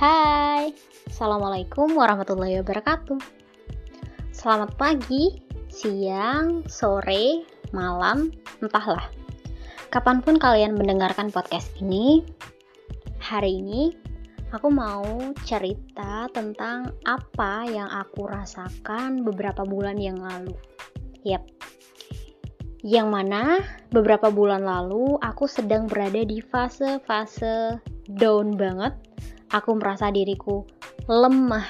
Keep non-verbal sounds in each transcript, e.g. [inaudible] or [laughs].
Hai, Assalamualaikum warahmatullahi wabarakatuh. Selamat pagi, siang, sore, malam, entahlah. Kapan pun kalian mendengarkan podcast ini Hari ini aku mau cerita tentang apa yang aku rasakan beberapa bulan yang lalu. Yap, yang mana beberapa bulan lalu aku sedang berada di fase-fase down banget aku merasa diriku lemah,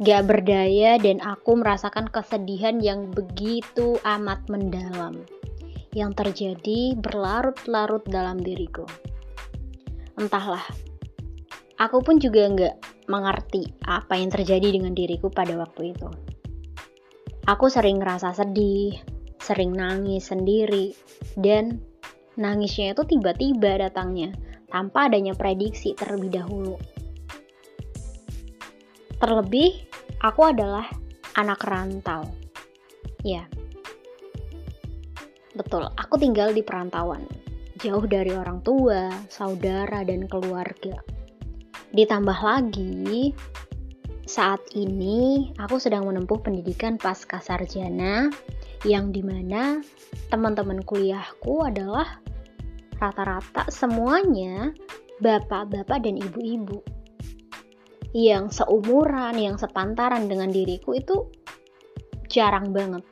gak berdaya, dan aku merasakan kesedihan yang begitu amat mendalam yang terjadi berlarut-larut dalam diriku. Entahlah, aku pun juga gak mengerti apa yang terjadi dengan diriku pada waktu itu. Aku sering ngerasa sedih, sering nangis sendiri, dan nangisnya itu tiba-tiba datangnya tanpa adanya prediksi terlebih dahulu. Terlebih, aku adalah anak rantau. Ya, betul, aku tinggal di perantauan, jauh dari orang tua, saudara, dan keluarga. Ditambah lagi, saat ini aku sedang menempuh pendidikan pasca sarjana yang di mana teman-teman kuliahku adalah rata-rata semuanya bapak-bapak dan ibu-ibu yang seumuran, yang sepantaran dengan diriku itu jarang banget.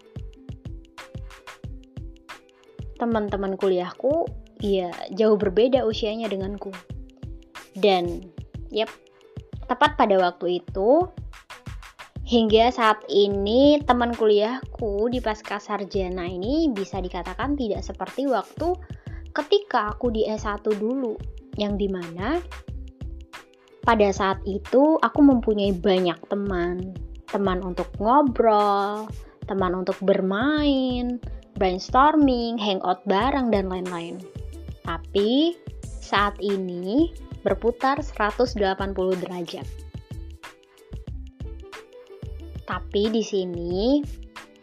Teman-teman kuliahku ya jauh berbeda usianya denganku. Dan yep, tepat pada waktu itu hingga saat ini teman kuliahku di pasca sarjana ini bisa dikatakan tidak seperti waktu ketika aku di S1 dulu yang di mana pada saat itu aku mempunyai banyak teman, teman untuk ngobrol, teman untuk bermain, brainstorming, hangout bareng dan lain-lain. Tapi saat ini berputar 180 derajat. Tapi di sini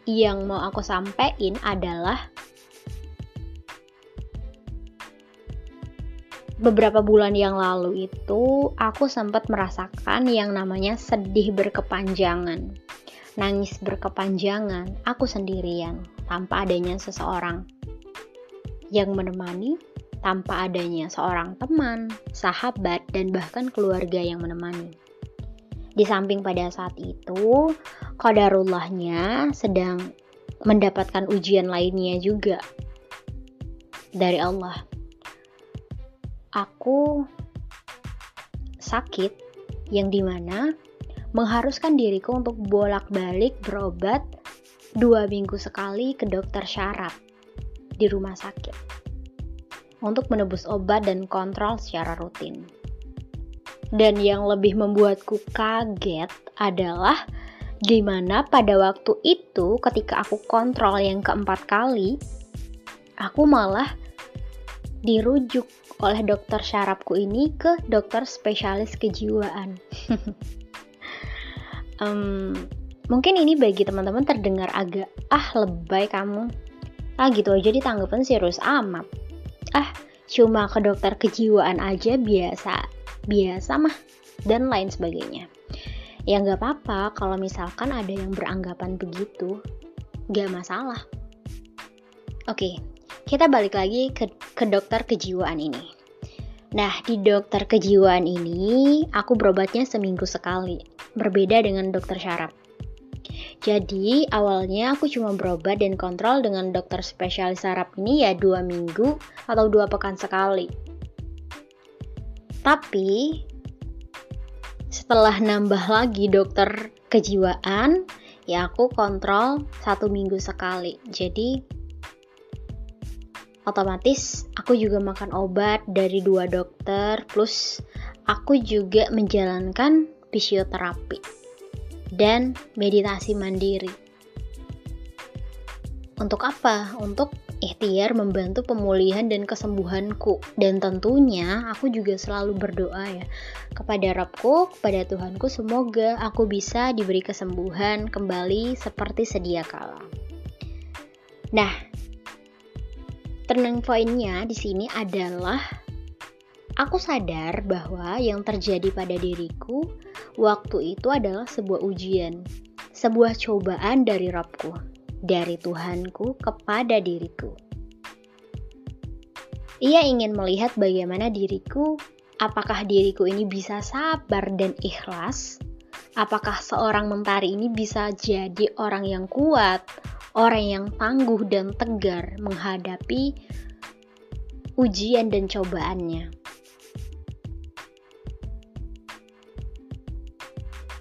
yang mau aku sampaikan adalah beberapa bulan yang lalu itu aku sempat merasakan yang namanya sedih berkepanjangan. Nangis berkepanjangan, aku sendirian tanpa adanya seseorang yang menemani, tanpa adanya seorang teman, sahabat, dan bahkan keluarga yang menemani. Di samping pada saat itu, kodarullahnya sedang mendapatkan ujian lainnya juga dari Allah aku sakit yang di mana mengharuskan diriku untuk bolak-balik berobat dua minggu sekali ke dokter syaraf di rumah sakit untuk menebus obat dan kontrol secara rutin. Dan yang lebih membuatku kaget adalah di mana pada waktu itu ketika aku kontrol yang keempat kali, aku malah dirujuk oleh dokter syarafku ini ke dokter spesialis kejiwaan. [laughs] um, mungkin ini bagi teman-teman terdengar agak ah lebay kamu. Ah gitu aja ditanggapin serius amat. Ah cuma ke dokter kejiwaan aja biasa biasa mah dan lain sebagainya. Ya nggak apa-apa kalau misalkan ada yang beranggapan begitu, nggak masalah. Oke, kita balik lagi ke, ke dokter kejiwaan ini. Nah, di dokter kejiwaan ini, aku berobatnya seminggu sekali, berbeda dengan dokter syaraf. Jadi, awalnya aku cuma berobat dan kontrol dengan dokter spesialis saraf ini ya dua minggu atau dua pekan sekali. Tapi, setelah nambah lagi dokter kejiwaan, ya aku kontrol satu minggu sekali. Jadi, otomatis aku juga makan obat dari dua dokter plus aku juga menjalankan fisioterapi dan meditasi mandiri. Untuk apa? Untuk ikhtiar membantu pemulihan dan kesembuhanku dan tentunya aku juga selalu berdoa ya kepada Robku, kepada Tuhanku semoga aku bisa diberi kesembuhan kembali seperti sedia kala. Nah, turning pointnya di sini adalah Aku sadar bahwa yang terjadi pada diriku waktu itu adalah sebuah ujian, sebuah cobaan dari Robku, dari Tuhanku kepada diriku. Ia ingin melihat bagaimana diriku, apakah diriku ini bisa sabar dan ikhlas, apakah seorang mentari ini bisa jadi orang yang kuat, orang yang tangguh dan tegar menghadapi ujian dan cobaannya.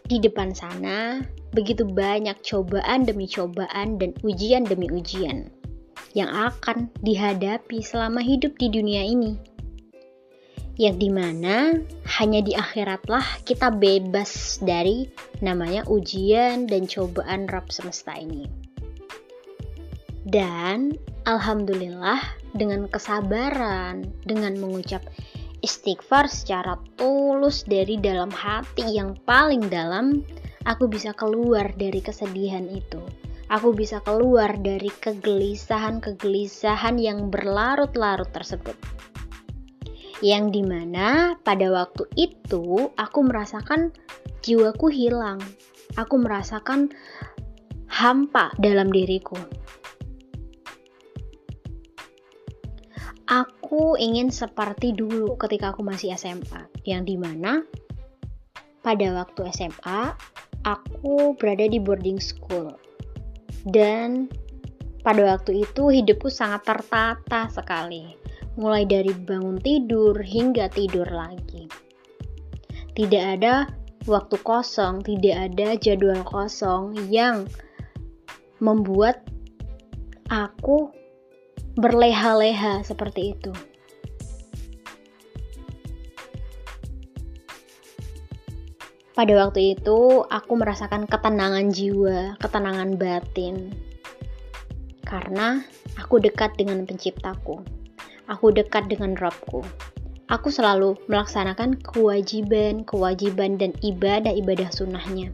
Di depan sana, begitu banyak cobaan demi cobaan dan ujian demi ujian yang akan dihadapi selama hidup di dunia ini. Yang di mana hanya di akhiratlah kita bebas dari namanya ujian dan cobaan Rabb semesta ini. Dan Alhamdulillah dengan kesabaran, dengan mengucap istighfar secara tulus dari dalam hati yang paling dalam, aku bisa keluar dari kesedihan itu. Aku bisa keluar dari kegelisahan-kegelisahan yang berlarut-larut tersebut. Yang di mana pada waktu itu aku merasakan jiwaku hilang. Aku merasakan hampa dalam diriku. Aku ingin seperti dulu ketika aku masih SMA, yang di mana pada waktu SMA aku berada di boarding school dan pada waktu itu hidupku sangat tertata sekali, mulai dari bangun tidur hingga tidur lagi. Tidak ada waktu kosong, tidak ada jadwal kosong yang membuat aku berleha-leha seperti itu. Pada waktu itu, aku merasakan ketenangan jiwa, ketenangan batin, karena aku dekat dengan Penciptaku. Aku dekat dengan Robku. Aku selalu melaksanakan kewajiban-kewajiban dan ibadah-ibadah sunnahnya.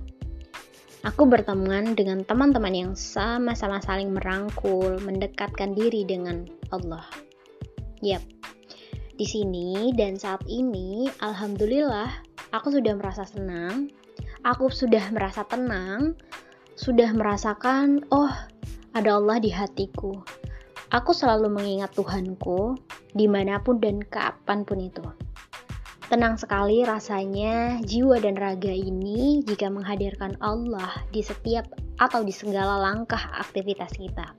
Aku berteman dengan teman-teman yang sama-sama saling merangkul, mendekatkan diri dengan Allah. Yap, di sini dan saat ini, alhamdulillah, aku sudah merasa senang, aku sudah merasa tenang, sudah merasakan, oh, ada Allah di hatiku. Aku selalu mengingat Tuhanku di mana pun dan kapan pun itu. Tenang sekali rasanya jiwa dan raga ini jika menghadirkan Allah di setiap atau di segala langkah aktivitas kita.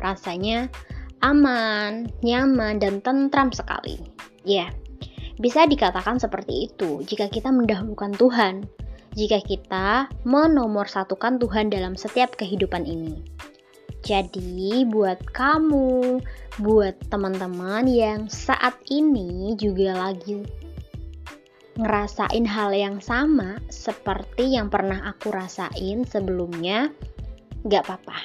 Rasanya aman, nyaman, dan tentram sekali. Ya, yeah, bisa dikatakan seperti itu jika kita mendahulukan Tuhan, jika kita menomorsatukan Tuhan dalam setiap kehidupan ini. Jadi, buat kamu, buat teman-teman yang saat ini juga lagi ngerasain hal yang sama seperti yang pernah aku rasain sebelumnya, gak apa-apa.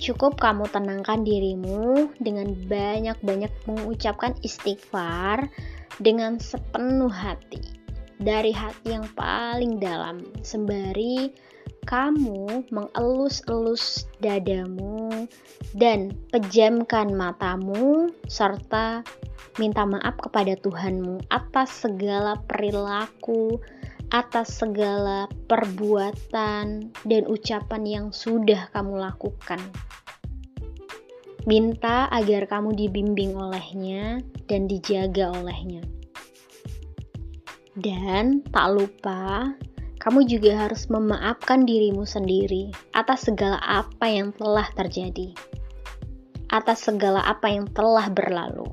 Cukup kamu tenangkan dirimu dengan banyak-banyak mengucapkan istighfar dengan sepenuh hati dari hati yang paling dalam sembari kamu mengelus-elus dadamu dan pejamkan matamu serta minta maaf kepada Tuhanmu atas segala perilaku, atas segala perbuatan dan ucapan yang sudah kamu lakukan. Minta agar kamu dibimbing olehnya dan dijaga olehnya. Dan tak lupa kamu juga harus memaafkan dirimu sendiri atas segala apa yang telah terjadi, atas segala apa yang telah berlalu,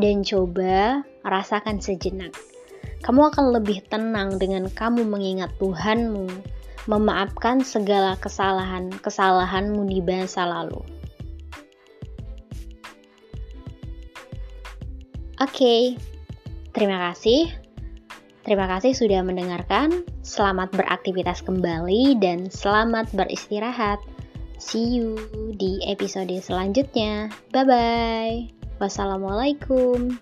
dan coba rasakan sejenak. Kamu akan lebih tenang dengan kamu mengingat Tuhanmu, memaafkan segala kesalahan-kesalahanmu di masa lalu. Oke, okay. terima kasih. Terima kasih sudah mendengarkan. Selamat beraktivitas kembali dan selamat beristirahat. See you di episode selanjutnya. Bye bye. Wassalamualaikum.